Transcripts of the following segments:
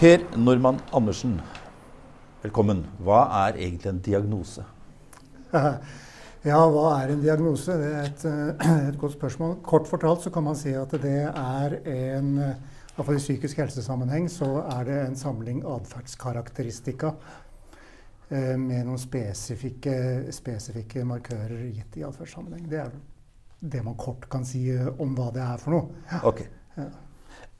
Per Normann Andersen, velkommen. Hva er egentlig en diagnose? Ja, hva er en diagnose? Det er et, eh, et, godt spørsmål. Kort fortalt så kan man si at det er en Iallfall i psykisk helsesammenheng så er det en samling atferdskarakteristika eh, med noen spesifikke, spesifikke markører gitt i atferdssammenheng. Det er det man kort kan si om hva det er for noe. Ja. Okay.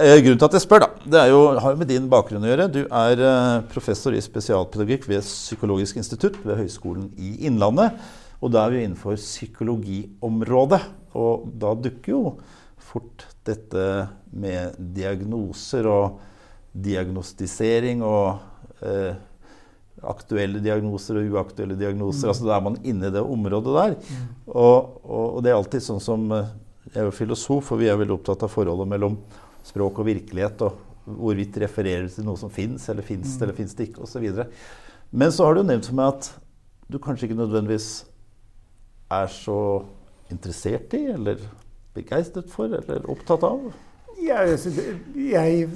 Eh, grunnen til at jeg spør, da, det jo, har jo med din bakgrunn å gjøre. Du er eh, professor i spesialpedagogikk ved Psykologisk institutt ved Høgskolen i Innlandet. Og da er vi innenfor psykologiområdet. Og da dukker jo fort dette med diagnoser og diagnostisering og eh, aktuelle diagnoser og uaktuelle diagnoser. Mm. altså Da er man inne i det området der. Mm. Og, og, og, det er alltid sånn som eh, Jeg er jo filosof, og vi er veldig opptatt av forholdet mellom språk og virkelighet, og hvorvidt refererer til noe som fins, eller fins det, eller fins det ikke, osv. Men så har du nevnt for meg at du kanskje ikke nødvendigvis er så interessert i, eller begeistret for, eller opptatt av? Jeg, jeg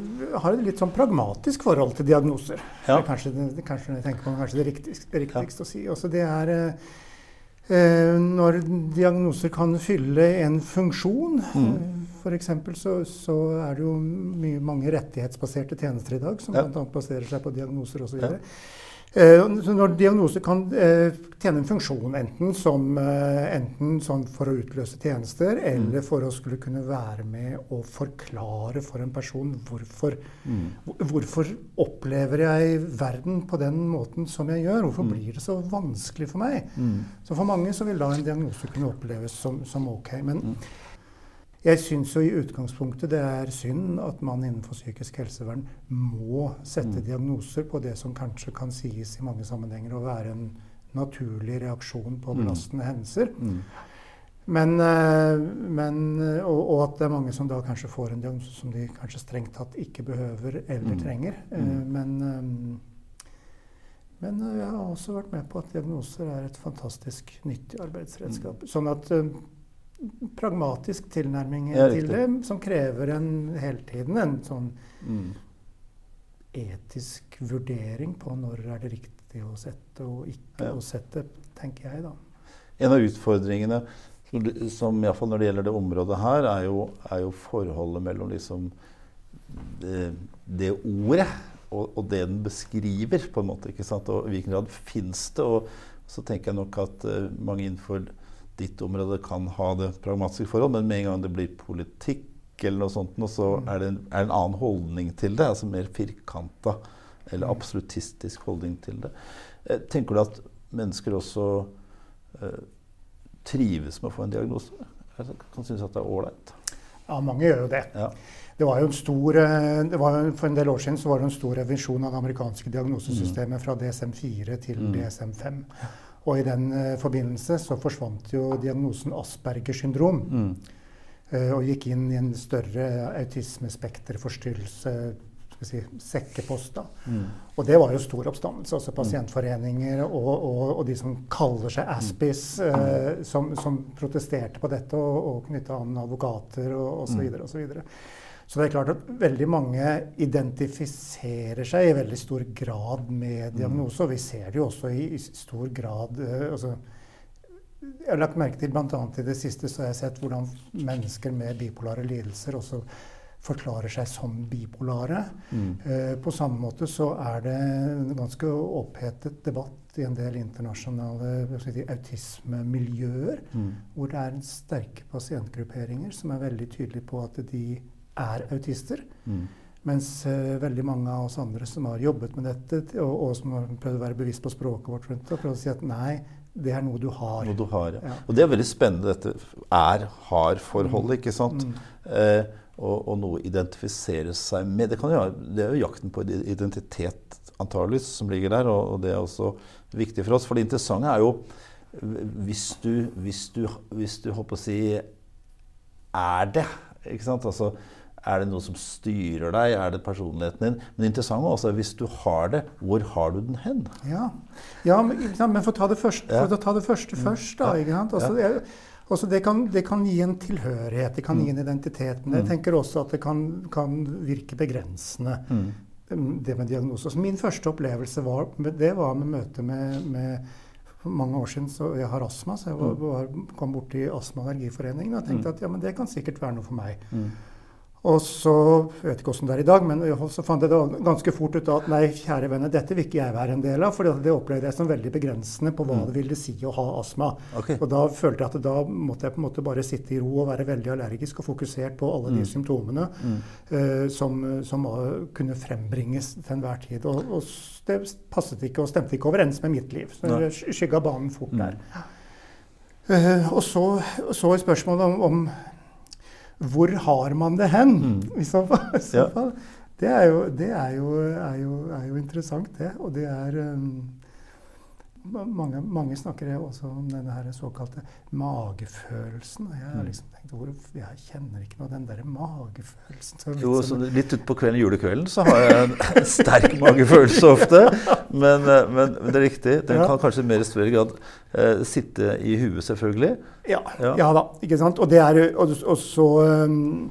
har et litt sånn pragmatisk forhold til diagnoser. Ja. Det er kanskje, det, kanskje, på, kanskje det riktigste, riktigste ja. å si. Også det er eh, eh, når diagnoser kan fylle en funksjon. Mm. F.eks. Så, så er det jo mye, mange rettighetsbaserte tjenester i dag som ja. bl.a. baserer seg på diagnoser osv. Ja. Uh, når diagnoser kan uh, tjene en funksjon, enten, som, uh, enten sånn for å utløse tjenester, mm. eller for å skulle kunne være med og forklare for en person hvorfor, mm. hvorfor opplever jeg verden på den måten som jeg gjør. Hvorfor mm. blir det så vanskelig for meg? Mm. Så for mange så vil da en diagnose kunne oppleves som, som ok. Men mm. Jeg syns jo i utgangspunktet det er synd at man innenfor psykisk helsevern må sette mm. diagnoser på det som kanskje kan sies i mange sammenhenger å være en naturlig reaksjon på mm. belastende hendelser. Mm. Men, eh, men og, og, at det er mange som da kanskje får en diagnose som de kanskje strengt tatt ikke behøver eller trenger. Eh. Men, eh, men jeg har også vært med på at diagnoser er et fantastisk nyttig arbeidsredskap. Sånn at pragmatisk tilnærming ja, til det, som krever en, hele tiden en sånn mm. etisk vurdering på når er det riktig å sette og ikke ja. å sette, tenker jeg, da. En av utfordringene, som iallfall når det gjelder det området her, er jo, er jo forholdet mellom liksom det, det ordet og, og, det den beskriver, på en måte. ikke sant? Og i hvilken grad fins det? Og så tenker jeg nok at uh, mange innenfor ditt område kan ha det pragmatiske forhold, men med en gang det blir politikk, eller noe sånt, så mm. er det en, er en annen holdning til det. altså Mer firkanta eller absolutistisk holdning til det. Eh, tenker du at mennesker også eh, trives med å få en diagnose? Jeg kan synes at det er ålreit? Ja, mange gjør jo det. Ja. Det var jo en stor, eh, det var, For en del år siden så var det en stor revisjon av det amerikanske diagnosesystemet mm. fra DSM-4 til mm. DSM-5. Og i den uh, forbindelse så forsvant jo diagnosen Aspergers syndrom. Mm. Uh, og gikk inn i en større autismespekterforstyrrelse, si, sekkepost. Mm. Og det var jo stor oppstandelse. Også pasientforeninger og, og, og de som kaller seg Aspis, uh, som, som, protesterte på dette, og, og knytta an advokater og osv. Så det er klart at veldig mange identifiserer seg i veldig stor grad med mm. diagnose. Og vi ser det jo også i, i stor grad uh, altså, Jeg har lagt merke til bl.a. i det siste så har jeg sett hvordan mennesker med bipolare lidelser også forklarer seg som bipolare. Mm. Uh, på samme måte så er det en ganske opphetet debatt i en del internasjonale si, autismemiljøer, mm. hvor det er sterke pasientgrupperinger som er veldig tydelige på at de er autister. Mm. Mens uh, veldig mange av oss andre som har jobbet med dette, og, og som har prøvd å være bevisst på språket vårt, rundt det, prøvd å si at nei, det er noe du har. Noe du har, ja. ja. Og det er veldig spennende, dette er-har-forholdet, mm. ikke sant? Mm. Eh, og, og, noe å identifisere seg med. Det, jo, det, er jo jakten på identitet antageligvis som ligger der, og, og, det er også viktig for oss. For det interessante er jo hvis du, hvis du, hvis du håper å si er det ikke sant? Altså, er det noe som styrer deg? Er det personligheten din? Men det interessante også er hvis du har det, hvor har du den hen? Ja, ja men, men, for, å ta det første, for å ta det første mm. først, da. ikke sant? Altså, det, Også det, kan, det kan gi en tilhørighet, det kan gi en identitet. Men jeg tenker også at det kan, kan virke begrensende, det med diagnose. Så min første opplevelse var, det var med møte med, med mange år siden så Jeg har astma, så jeg var, var, kom borti Astma- og allergiforeningen og tenkte at ja, men det kan sikkert være noe for meg. Og så Jeg vet ikke åssen det er i dag, men så fant jeg det ganske fort ut at nei, kjære venner, dette vil ikke jeg være en del av. For det opplevde jeg som veldig begrensende på hva det ville si å ha astma. Okay. Og da følte jeg at da måtte jeg på en måte bare sitte i ro og være veldig allergisk og fokusert på alle de symptomene uh, som, som kunne frembringes til enhver tid. Og, og, det passet ikke og stemte ikke overens med mitt liv. Så jeg skygga banen fort der. Uh, og så, så spørsmålet om, om hvor har man det hen? Mm. I så fall. I så fall. Det, er jo, det er, jo, er, jo, er jo, interessant, det. Og det er um, mange, mange, snakker også om denne her såkalte magefølelsen. Og jeg har liksom tenkt hvor, jeg kjenner ikke noe den derre magefølelsen. Så jo, så litt utpå kvelden, julekvelden så har jeg en sterk magefølelse ofte. Men, men, men, det er riktig. Den ja. kan kanskje i mer større grad eh, sitte i huet, selvfølgelig. Ja, ja. ja, da. Ikke sant. Og, det er, og, og så um,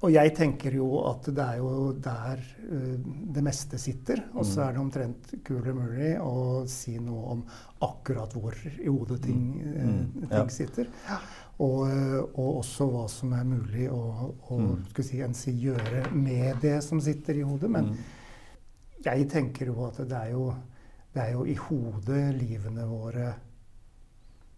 og jeg tenker jo at det er jo der uh, det meste sitter. Og så er det omtrent kul mulig å si noe om akkurat hvor i hodet ting, uh, ting ja. sitter. Og, og, også hva som er mulig å, å mm. si, si, gjøre med det som sitter i hodet. Men mm. jeg tenker jo at det er jo, det er jo i hodet livene våre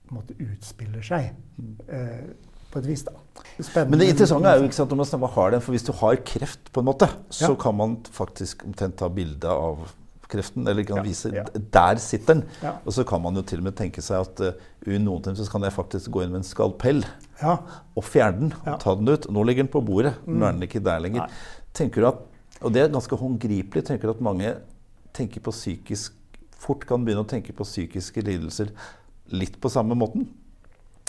på en måte utspiller seg. Mm. Uh, på et vis. da. Spennende. Men det interessante er jo ikke sant, når man har den, for hvis du har kreft, på en måte, så ja. kan man faktisk omtrent ta bilde av kreften, eller kan ja, vise ja. Der sitter den. Ja. Og så kan man jo til og med tenke seg at uh, i noen timer så kan jeg faktisk gå inn med en skalpell og fjerne den. og ta den ut. Nå ligger den på bordet. Mm. Nå er den ikke der lenger. Nei. Tenker du at, Og det er ganske håndgripelig. Tenker du at mange tenker på psykisk fort kan begynne å tenke på psykiske lidelser litt på samme måten?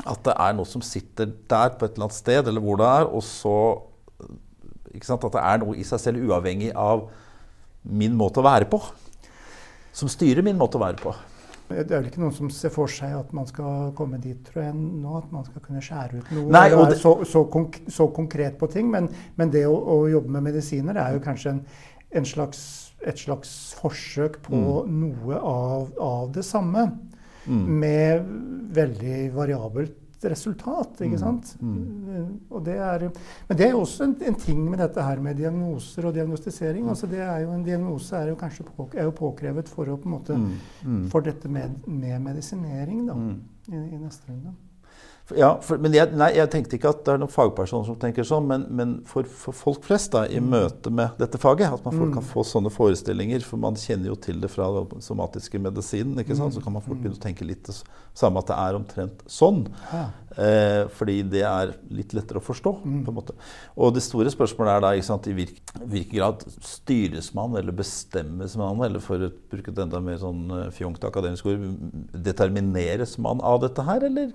At det er noe som sitter der på et eller annet sted, eller hvor det er, og så At det er noe i seg selv uavhengig av min måte å være på. Som styrer min måte å være på. Det er vel ikke noen som ser for seg at man skal komme dit tror jeg, nå, at man skal kunne skjære ut noe. Nei, det... så, så, konk så, konkret på ting. Men, men det å, å, jobbe med medisiner er jo kanskje en, en slags, et slags forsøk på mm. noe av, av, det samme. Mm. Med veldig variabelt resultat. ikke mm. sant? Mm. Det er, men det er også en, en, ting med dette her med diagnoser og diagnostisering. altså det er jo En diagnose er jo kanskje på, er jo påkrevet for, å, på en måte, mm. Mm. for dette med, med medisinering da, mm. i, i, neste runde. Ja, for, men jeg, nei, jeg, tenkte ikke at det er noen fagpersoner som tenker sånn, men, men for, for, folk flest da, i mm. møte med dette faget, at man folk mm. kan få sånne forestillinger. For man kjenner jo til det fra den somatiske medisinen. ikke sant? Mm. Så kan man fort begynne å tenke litt det samme at det er omtrent sånn. Ja. Eh, fordi det er litt lettere å forstå. Mm. på en måte. Og det store spørsmålet er da ikke sant, i hvilken grad styres man, eller bestemmes man, eller for å bruke et enda mer sånn eh, fjongt akademisk ord, determineres man av dette her, eller?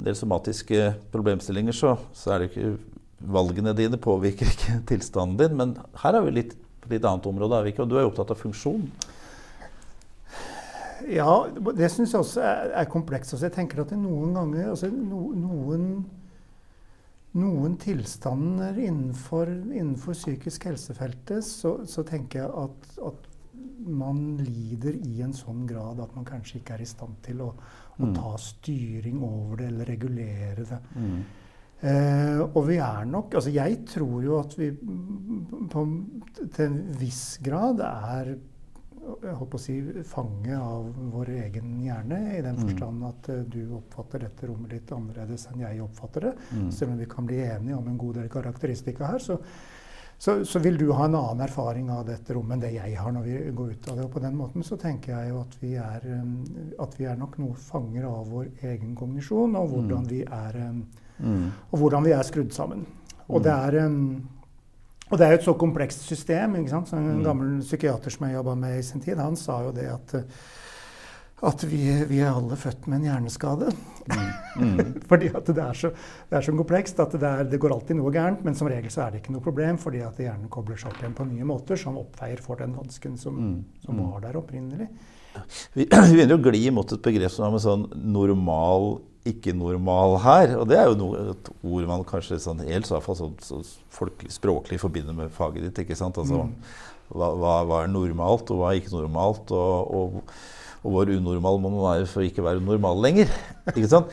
En del somatiske problemstillinger, så, så, er det ikke valgene dine påvirker ikke tilstanden din. Men her er vi litt på et annet område, er? Og du er jo opptatt av funksjon. Ja, det syns jeg også er, er komplekst. Altså, jeg tenker at noen ganger altså, no, noen, noen tilstander innenfor, innenfor psykisk helsefeltet, så, så tenker jeg at, at man lider i en sånn grad at man kanskje ikke er i stand til å, å mm. ta styring over det eller regulere det. Mm. Eh, og vi er nok Altså jeg tror jo at vi på, til en viss grad er jeg på å si, fange av vår egen hjerne, i den mm. forstand at uh, du oppfatter dette rommet litt annerledes enn jeg oppfatter det. Mm. Selv om vi kan bli enige om en god del karakteristikker her, så, så, så, vil du ha en annen erfaring av dette rommet enn det jeg har når vi går ut av det. Og på den måten så tenker jeg jo at vi er, um, at vi er nok noe fanger av vår egen kognisjon, og hvordan mm. vi er, um, mm. og hvordan vi er skrudd sammen. Og det er um, og det er jo et så komplekst system. ikke sant? Så en mm. gammel psykiater som jeg jobba med i sin tid, han sa jo det at at vi, vi, er alle født med en hjerneskade. Mm. Mm. fordi at det er, så, det er så komplekst at det, er, det, går alltid noe gærent. Men som regel så er det ikke noe problem, fordi at hjernen kobler seg opp igjen på nye måter som oppveier for den vansken som, mm. som mm. var der opprinnelig. Vi, vi begynner å gli mot et begrep som har med sånn normal ikke-normal her. Og det er jo noe, et ord man kanskje sånn, helt så, så, så folkelig, språklig forbinder med faget ditt. ikke sant? Altså, mm. hva, hva, er normalt, og hva er ikke normalt? Og, og, og hvor unormal må man være for å ikke være normal lenger? ikke sant?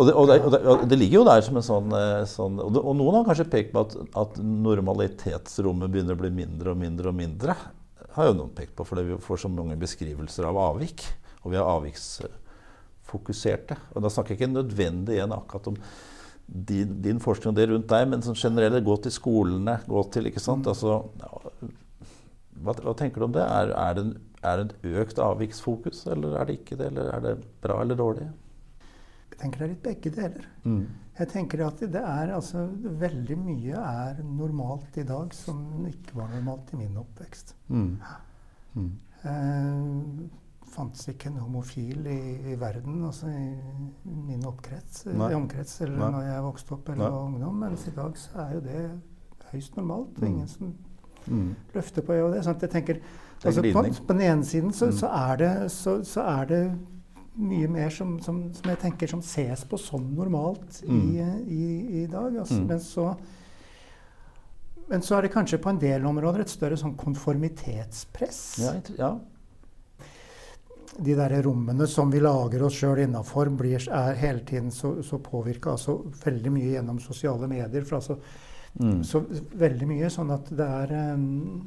Og det, og, det, og, det, og det, ligger jo der som en sånn, eh, sånn og, noen har kanskje pekt på at, at, normalitetsrommet begynner å bli mindre og mindre og mindre. har jo noen pekt på, fordi vi får så mange beskrivelser av avvik. Og vi er avviksfokuserte. Og da snakker jeg ikke nødvendig igjen akkurat om din, din, forskning og det rundt deg, men sånn generelt gå til skolene. gå til, ikke sant? Altså, ja, hva, hva, tenker du om det? Er, er det, en, er det et økt avviksfokus, eller er det ikke det? Eller er det bra eller dårlig? Jeg tenker det er litt begge deler. Mm. Jeg tenker at det er altså Veldig mye er normalt i dag som ikke var normalt i min oppvekst. Mm. Mm. Eh, fantes ikke en homofil i, i verden, altså i, min oppkrets, i omkrets, eller Nei. når jeg vokste opp eller var ungdom. Mens i dag så er jo det høyst normalt. Mm. Ingen som mm. Løfte på det. Sånn jeg tenker, altså, på, på, den ene siden så, mm. så, er, det, så, så er det mye mer som, som, som, jeg tenker som ses på som normalt mm. i, i, i, dag. Altså, mm. men, så, men, så, er det kanskje på en del områder et større sånn konformitetspress. Ja, ja. De der rommene som vi lager oss sjøl innafor, er hele tiden så, så påvirka altså, veldig mye gjennom sosiale medier. For altså, mm. så veldig mye sånn at det er um,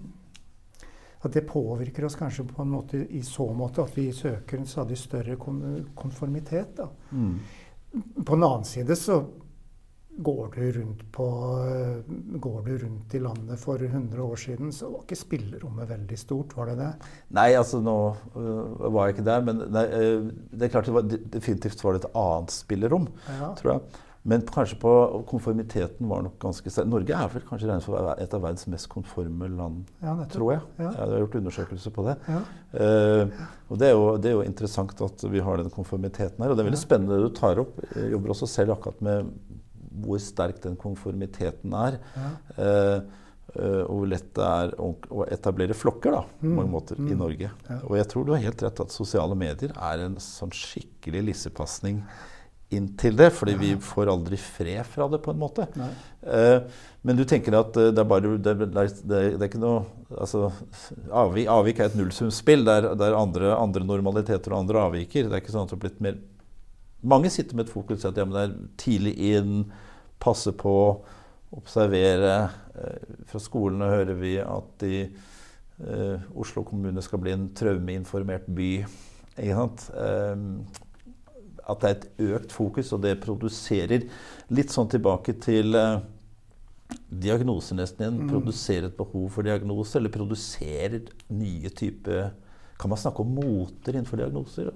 at det påvirker oss kanskje på en måte i så måte at vi søker en stadig større konformitet. Mm. På den annen side så går du, rundt på, går du rundt i landet for 100 år siden, så var ikke spillerommet veldig stort, var det det? Nei, altså nå øh, var jeg ikke der, men nei, øh, det er klart det var, definitivt var det et annet spillerom, ja. tror jeg. Men kanskje på konformiteten var nok ganske sterk. Norge er vel kanskje regnet for et av verdens mest konforme land, ja, tror jeg. Ja. Jeg har gjort undersøkelser på det. Ja. Uh, og det er, jo, det er, jo, interessant at vi har den konformiteten her. Og det er veldig spennende det du tar opp. Jeg jobber også selv akkurat med hvor sterk den konformiteten er. Uh, Uh, og hvor lett det er å, etablere flokker da, på mange mm. måter mm. i Norge. Og jeg tror du har helt rett at sosiale medier er en sånn skikkelig lissepasning inntil det, fordi vi får aldri fred fra det, på en måte. Uh, men du tenker at uh, det er bare det, det, det, er ikke noe altså, avvik, avvik, er et nullsumspill. Det er, andre, andre, normaliteter og andre avviker. Det er ikke sånn at det har blitt mer Mange sitter med et fokus at ja, det er tidlig inn, passe på, observere. Uh, fra skolene hører vi at i Oslo kommune skal bli en traumeinformert by. Ikke sant? At det er et økt fokus, og det produserer litt sånn tilbake til uh, diagnoser nesten igjen. Mm. Produserer et behov for diagnose, eller produserer nye typer kan man snakke om moter innenfor diagnoser?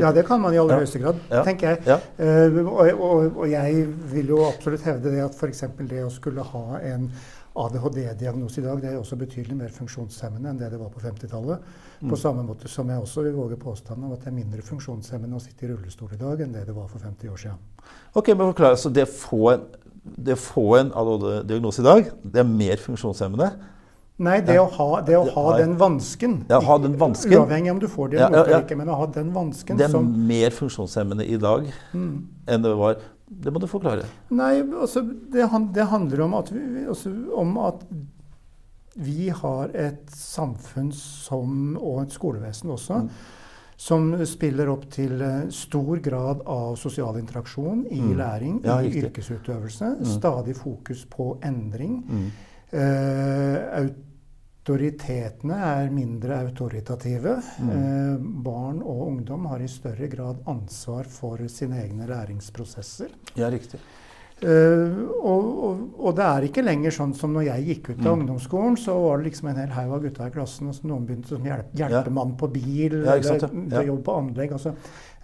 ja, det kan man i aller høyeste grad, ja. tenker jeg. Ja. Uh, og, og, og, jeg vil jo absolutt hevde det at f.eks. det å skulle ha en ADHD-diagnose i dag det er jo også betydelig mer funksjonshemmende enn det det var på 50-tallet. Mm. På samme måte som jeg også vil våge påstanden om at det er mindre funksjonshemmende å sitte i rullestol i dag enn det det var for 50 år siden. Ok, men forklar, så Det å få en, det å få en ADHD-diagnose i dag, det er mer funksjonshemmende? Nei, det å ha, det å ha den vansken. Ja, ha den vansken. Uavhengig om du får det ja, ja, eller ikke, men å ha den vansken Det er som, mer funksjonshemmende i dag mm. enn det var det må du forklare. Nei, altså, det, det handler om at, vi, altså, om at vi har et samfunn som, og et skolevesen også, mm. som spiller opp til uh, stor grad av sosial interaksjon i mm. læring, i yrkesutøvelse. Mm. Stadig fokus på endring. Uh, autoritetene er mindre autoritative. Mm. Eh, barn og ungdom har i større grad ansvar for sine egne læringsprosesser. Ja, riktig. Eh, og, og, og, det er ikke lenger sånn som når jeg gikk ut av mm. ungdomsskolen, så var det liksom en hel haug av gutta i klassen, og noen begynte som hjelp, hjelpemann på bil, ja, eller ja. jobb på anlegg. altså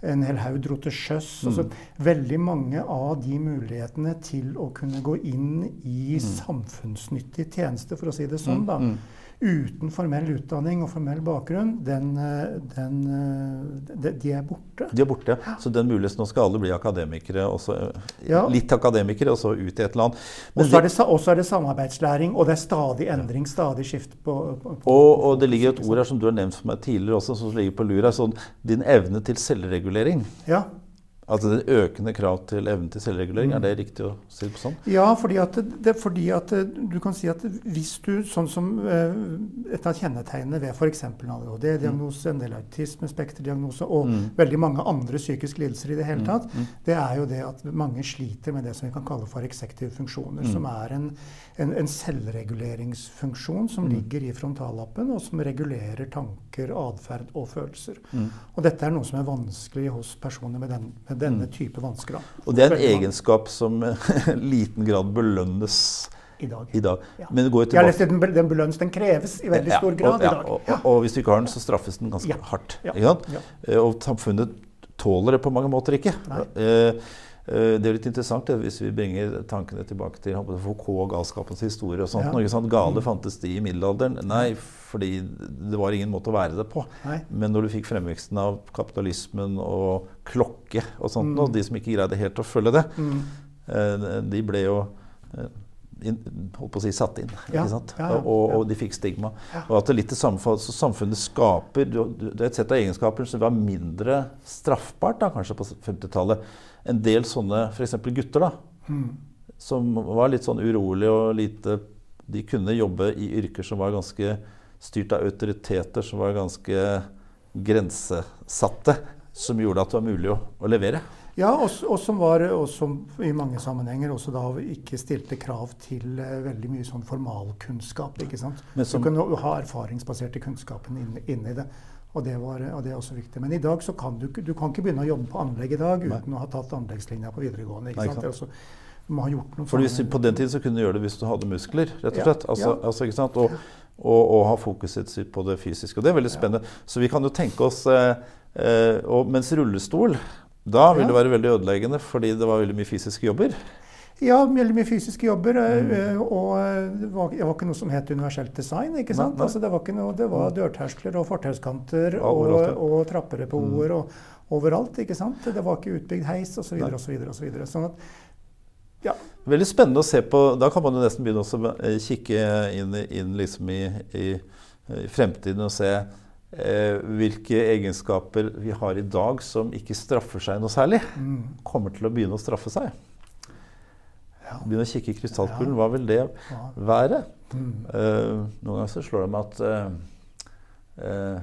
en hel haug dro til sjøs. Mm. Altså, veldig mange av de mulighetene til å kunne gå inn i mm. samfunnsnyttig tjeneste, for å si det sånn, mm, da, mm uten formell utdanning og formell bakgrunn, den, eh, den, eh, de, de, er borte. De er borte, ja. Så den muligheten Nå skal alle bli akademikere, også, ja. litt akademikere, og så ut i et eller annet. Og så er, er, det samarbeidslæring, og det er stadig endring, stadig skift på, på, på og, og, det ligger et ord her som du har nevnt for meg tidligere også, som ligger på lur her, sånn din evne til selvregulering. Ja. Altså det økende krav til evnen til selvregulering, er det riktig å si det på sånn? Ja, fordi at, det, fordi at du kan si at hvis du, sånn som eh, et av kjennetegnene ved f.eks. ADHD-diagnose, en del autismespekterdiagnose og mm. veldig mange andre psykiske lidelser i det hele mm. tatt, mm. det er jo det at mange sliter med det som vi kan kalle for eksektive funksjoner, mm. som er en, en, en selvreguleringsfunksjon som mm. ligger i frontallappen, og som regulerer tanker, atferd og følelser. Mm. Og dette er noe som er vanskelig hos personer med den med denne mm. type vansker. Og det er en egenskap som i liten grad belønnes i dag. I dag. Ja. Men går tilbake... Jeg den, den belønnes, den kreves i veldig stor grad og, ja, i dag. Og, og, og, hvis du ikke har den, så straffes den ganske hardt. Eh, og samfunnet tåler det på mange måter ikke. Nei. Eh, det er litt interessant hvis vi bringer tankene tilbake til Foucault og galskapens historie. og sånt. Ja. Noe sånt. Gale mm. fantes de i middelalderen? Nei, fordi det var ingen måte å være det på. Nei. Men når du fikk fremveksten av kapitalismen og klokke og sånt, mm. og de som ikke greide helt å følge det, mm. Eh, de ble jo eh, holdt på å si satt inn. Ja, ja, ja, og, og, de fikk stigma. Og at det litt det samme, så Samfunnet skaper det er et sett av egenskaper som var mindre straffbart da, kanskje på 50-tallet en del sånne f.eks. gutter da, mm. som var litt sånn urolige og lite De kunne jobbe i yrker som var ganske styrt av autoriteter, som var ganske grensesatte, som gjorde at det var mulig å, å levere. Ja, og, og, som var, og som i mange sammenhenger også da ikke stilte krav til uh, veldig mye sånn formalkunnskap. ikke sant? Som, du kunne ha erfaringsbaserte kunnskapen inni inn det. Og det, var, og det, er også viktig. Men i dag så kan du, du kan ikke begynne å jobbe på anlegg i dag uten Nei. å ha tatt anleggslinja på videregående. ikke sant? Også, du må ha gjort noe For hvis, På den tiden så kunne du gjøre det hvis du hadde muskler, rett og slett. Altså, ja. altså, ikke sant? Og, og, og, ha fokuset sitt på det fysiske. Og det er veldig spennende. Så vi kan jo tenke oss eh, eh, og, Mens rullestol da vil det være veldig ødeleggende fordi det var veldig mye fysiske jobber. Ja, veldig mye fysiske jobber. Eh, mm. Eh, og eh, det var, det var, ikke noe som het universelt design. ikke sant? Nei, nei. Altså, det, var noe, det var mm. dørterskler og fortauskanter og, og, trapperepoer mm. overalt. ikke sant? Det var ikke utbygd heis osv. så videre Sånn at, ja. Veldig spennende å se på. Da kan man jo nesten begynne å kikke inn, inn liksom i, i, i, fremtiden og se eh, hvilke egenskaper vi har i dag som ikke straffer seg noe særlig. Mm. Kommer til å begynne å straffe seg. Begynne å kikke i krystallkulen. Hva vil det være? Uh, noen ganger så slår det meg at uh, uh,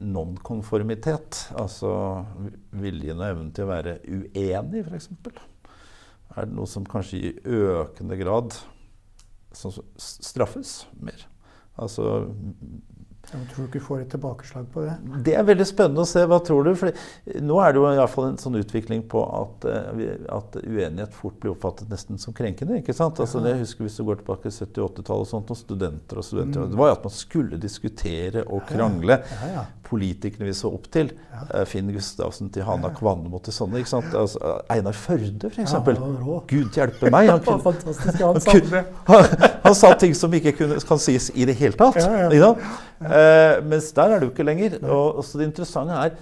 nonkonformitet, altså viljen og evnen til å være uenig, f.eks., er det noe som kanskje i økende grad straffes mer. Altså jeg tror du ikke får et tilbakeslag på det? Det er veldig spennende å se. Hva tror du? For nå er det jo i hvert fall en sånn utvikling på at, eh, at uenighet fort blir oppfattet nesten som krenkende. ikke sant? Altså, jeg husker Hvis du går tilbake til 70-80-tallet, og sånt, og studenter og studenter, mm. det var jo at man skulle diskutere og krangle. Ja, ja. Politikerne vi så opp til, ja. Finn Gustavsen til Hanna Kvannem mot til sånne. ikke sant? Altså, Einar Førde, f.eks. Ja, Gud hjelpe meg! Han, kunne, han, kunne, han, han, sa ting som ikke kunne, kan sies i det hele tatt. Ja, ja. Eh, mens der er det jo ikke lenger. Og, så det interessante er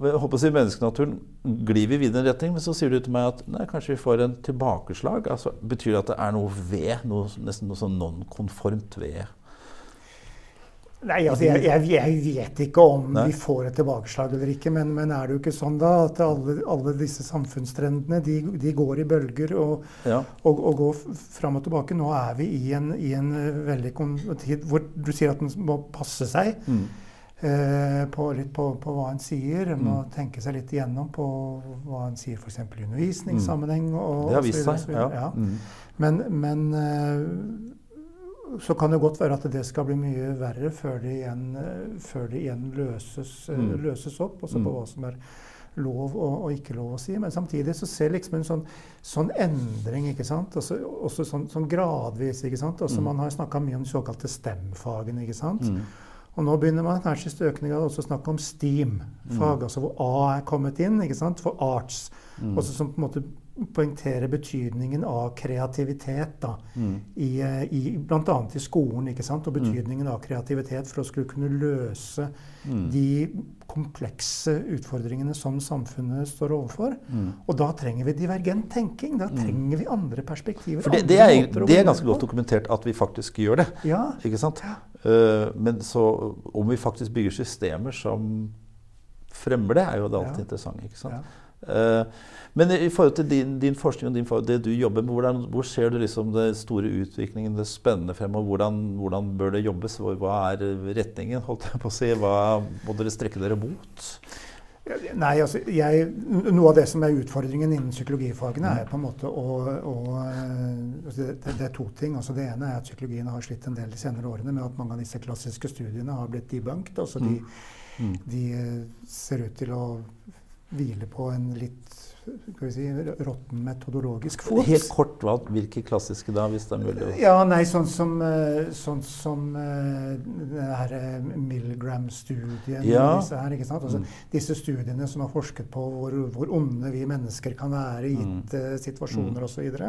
jeg håper å si Menneskenaturen glir vi videre i en retning, men så sier du til meg at nei, kanskje vi får en tilbakeslag. Altså, betyr det at det er noe ved, noe, nesten noe sånn non-konformt ved Nei, altså jeg, jeg, jeg, vet ikke om Nei. vi får et tilbakeslag eller ikke. Men, men, er det jo ikke sånn da at alle, alle disse samfunnstrendene de, de, går i bølger og, ja. og, og, går fram og tilbake? Nå er vi i en, i en eh, veldig tid hvor du sier at en må passe seg. Mm. Eh, på, litt på, på, hva en sier. En må mm. tenke seg litt igjennom på hva en sier f.eks. i undervisningssammenheng. Og, det har vist seg, ja. ja. Mm. Men, men eh, så kan det godt være at det skal bli mye verre før det igjen, før det igjen løses, mm. løses, opp. Også på mm. hva som er lov og, og, ikke lov å si. Men samtidig så ser liksom en sånn, sånn endring, ikke sant? Også, også sånn, sånn, gradvis. ikke sant? Også, mm. Man har snakka mye om de såkalte STEM-fagene. ikke sant? Mm. Og nå begynner man kanskje i økende grad også å snakke om STEAM-fag, mm. altså hvor A er kommet inn, ikke sant? for arts. Mm. Også som på en måte poengtere betydningen av kreativitet da, mm. i, eh, i, bl.a. i skolen. ikke sant? Og mm. betydningen av kreativitet for å skulle kunne løse mm. de komplekse utfordringene som samfunnet står overfor. Mm. Og da trenger vi divergent tenking. Da mm. trenger vi andre perspektiver. For det, det, er, det er, ganske godt dokumentert at vi faktisk gjør det. Ja. ikke sant? Uh, men så om vi faktisk bygger systemer som fremmer det, er jo det alltid ja. interessant. ikke sant? Ja. Uh, men i forhold til din, din forskning og din, det du jobber med, hvordan, hvor ser du liksom det store utviklingen, det spennende fremover? Hvordan, hvordan bør det jobbes? Hva er retningen? holdt jeg på å si? Hva må dere strekke dere mot? Nei, altså, jeg, Noe av det som er utfordringen innen psykologifagene, er på en måte å, å altså det, det, er to ting. Altså det ene er at psykologien har slitt en del de senere årene med at mange av disse klassiske studiene har blitt debunked. altså de, mm. de ser ut til å hvile på en litt skal vi si, råtten metodologisk fot. Helt kort, hva, hvilke klassiske da, hvis det er mulig? Ja, nei, Sånn som, eh, sånn som det her eh, Milgram-studien ja. disse, her, ikke sant? Altså, mm. disse studiene som har forsket på hvor, hvor onde vi mennesker kan være i gitte mm. situasjoner mm. osv.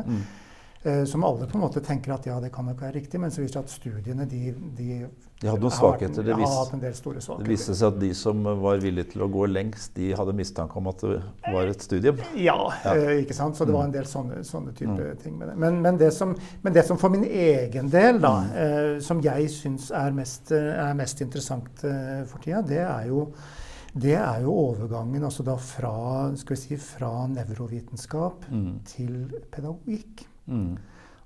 Mm. Uh, som alle på en måte tenker at ja, det kan nok være riktig, men så viser det at studiene de, de, de hadde noen svakheter. Det, vis, hatt en del store svakheter. det viste seg at de som var villige til å gå lengst, de hadde mistanke om at det var et studium. Ja, ja. Uh, ikke sant? så det var en del sånne, sånne type mm. ting med det. Men, men, det som, men, det som, for min egen del, da, eh, som jeg syns er, er, mest interessant for tida, det er jo det er jo overgangen altså da fra, skal vi si, fra nevrovitenskap mm. til pedagogikk. Mm.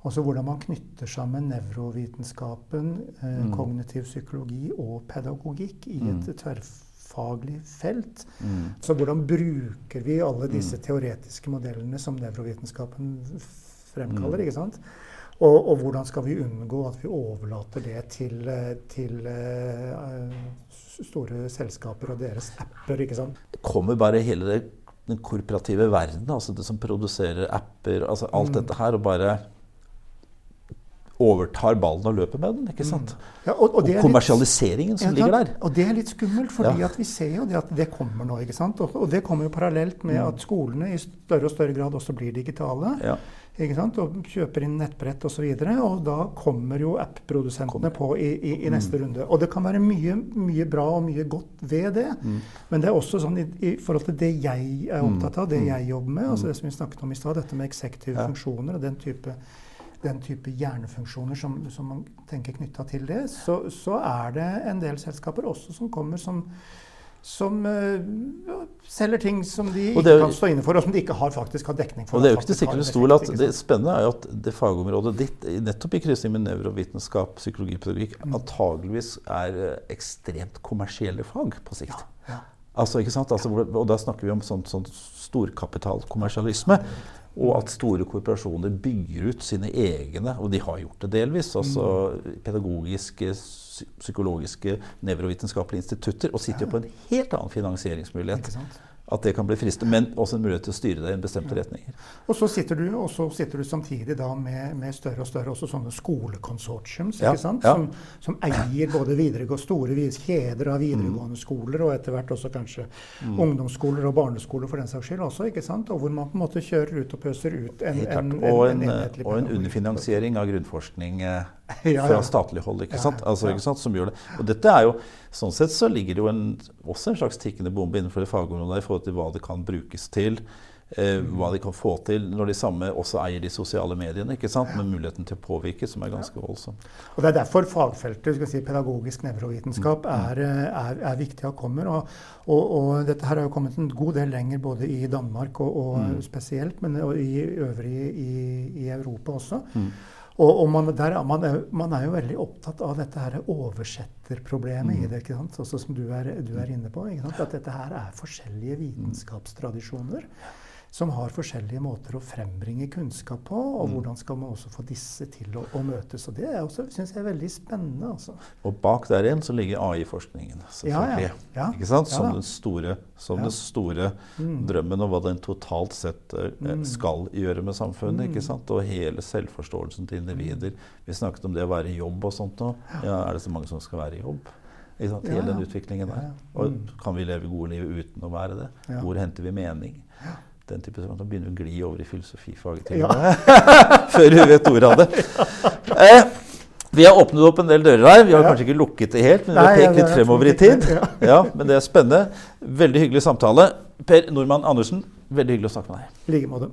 Altså hvordan man knytter sammen nevrovitenskapen, eh, mm. kognitiv psykologi og pedagogikk i et mm. tverrfaglig felt. Mm. Så hvordan bruker vi alle disse mm. teoretiske modellene som nevrovitenskapen fremkaller? Mm. ikke sant? Og, og, hvordan skal vi unngå at vi overlater det til, eh, til uh, store selskaper og deres apper? ikke sant? Det kommer bare hele det den korporative verden, altså det som produserer apper, altså alt mm. dette her, og bare overtar ballen og løper med den. ikke sant? Mm. Ja, og, og, og kommersialiseringen litt, som ligger der. Og det er litt skummelt, fordi ja. vi ser jo det at det kommer nå. ikke sant? Og, og det kommer jo parallelt med mm. at skolene i større og større grad også blir digitale. Ja? Og kjøper inn nettbrett osv. Og, så og da kommer jo app-produsentene på i, i, i, neste mm. runde. Og det kan være mye, mye, bra og mye godt ved det. Mm. Men det er også sånn i, i, forhold til det jeg er mm. opptatt av, det mm. jeg jobber med, altså det som vi snakket om i stad, dette med eksektive ja. funksjoner og den type, den type hjernefunksjoner som, som man tenker knytta til det, så, så er det en del selskaper også som kommer som som uh, selger ting som de ikke jo, kan stå inne for, og som de ikke har, faktisk har dekning for. Og Det er jo ikke til sikkert stol at det spennende er jo at det fagområdet ditt, nettopp i kryssing med nevrovitenskap, psykologi, pedagogikk, mm. antageligvis er uh, ekstremt kommersielle fag på sikt. Ja, ja. Altså, ikke sant? Altså, og da snakker vi om sånn, sånn storkapitalkommersialisme. Og at store korporasjoner bygger ut sine egne, og de har gjort det delvis, altså mm. pedagogiske psykologiske nevrovitenskapelige institutter og sitter jo på en helt annen finansieringsmulighet at det kan bli fristende, men også en mulighet til å styre det i en bestemte retninger. Og så sitter du, så sitter du samtidig da med, med større og større også sånne skolekonsortiums ja. ja. som, som, eier både videregående, store kjeder av videregående mm. skoler, og etter hvert også kanskje mm. ungdomsskoler og barneskoler for den saks skyld også. ikke sant? Og hvor man på en måte kjører ut og pøser ut en, en, en, en, og en underfinansiering av grunnforskning eh, fra statlig hold. ikke sant? Altså, ikke sant? Som gjør det. Og dette er jo, Sånn sett så ligger det jo en, også en slags tikkende bombe innenfor det fagområdet i forhold til hva det kan brukes til. Eh, hva de kan få til når de samme også eier de sosiale mediene. ikke sant? Med muligheten til å påvirke, som er ganske voldsom. Og Det er derfor fagfeltet si, pedagogisk nevrovitenskap mm. er, er, er, viktig og kommer. Og, og, og, dette her har jo kommet en god del lenger både i Danmark og, og mm. spesielt, men og i øvrig i, i Europa også. Mm. Og, og man, der, man, er, man, er, jo veldig opptatt av dette her oversetterproblemet mm. i det. ikke sant? Også som du er, du er inne på. At dette her er forskjellige vitenskapstradisjoner som har forskjellige måter å frembringe kunnskap på. Og mm. hvordan skal man også få disse til å, å møtes. Og det syns jeg er veldig spennende. Altså. Og bak der igjen så ligger AI-forskningen, selvfølgelig. Ja, ja. Ja. Ikke sant? Som den store, som den store mm. drømmen om hva den totalt sett uh, skal gjøre med samfunnet. ikke mm. sant? Og hele selvforståelsen til individer. Vi snakket om det å være i jobb og sånt nå. Ja, er det så mange som skal være i jobb? Hele den utviklingen der. Og kan vi leve gode liv uten å være det? Hvor henter vi mening? Den type Da begynner hun å gli over i filosofifaget til ja. før vi vet ordet av det. Eh, vi har åpnet opp en del dører her. Vi har ja. kanskje ikke lukket det helt, men vi har pekt litt fremover i tid. Ja, Men det er spennende. Veldig hyggelig samtale. Per Nordmann Andersen, veldig hyggelig å snakke med deg. I like måte.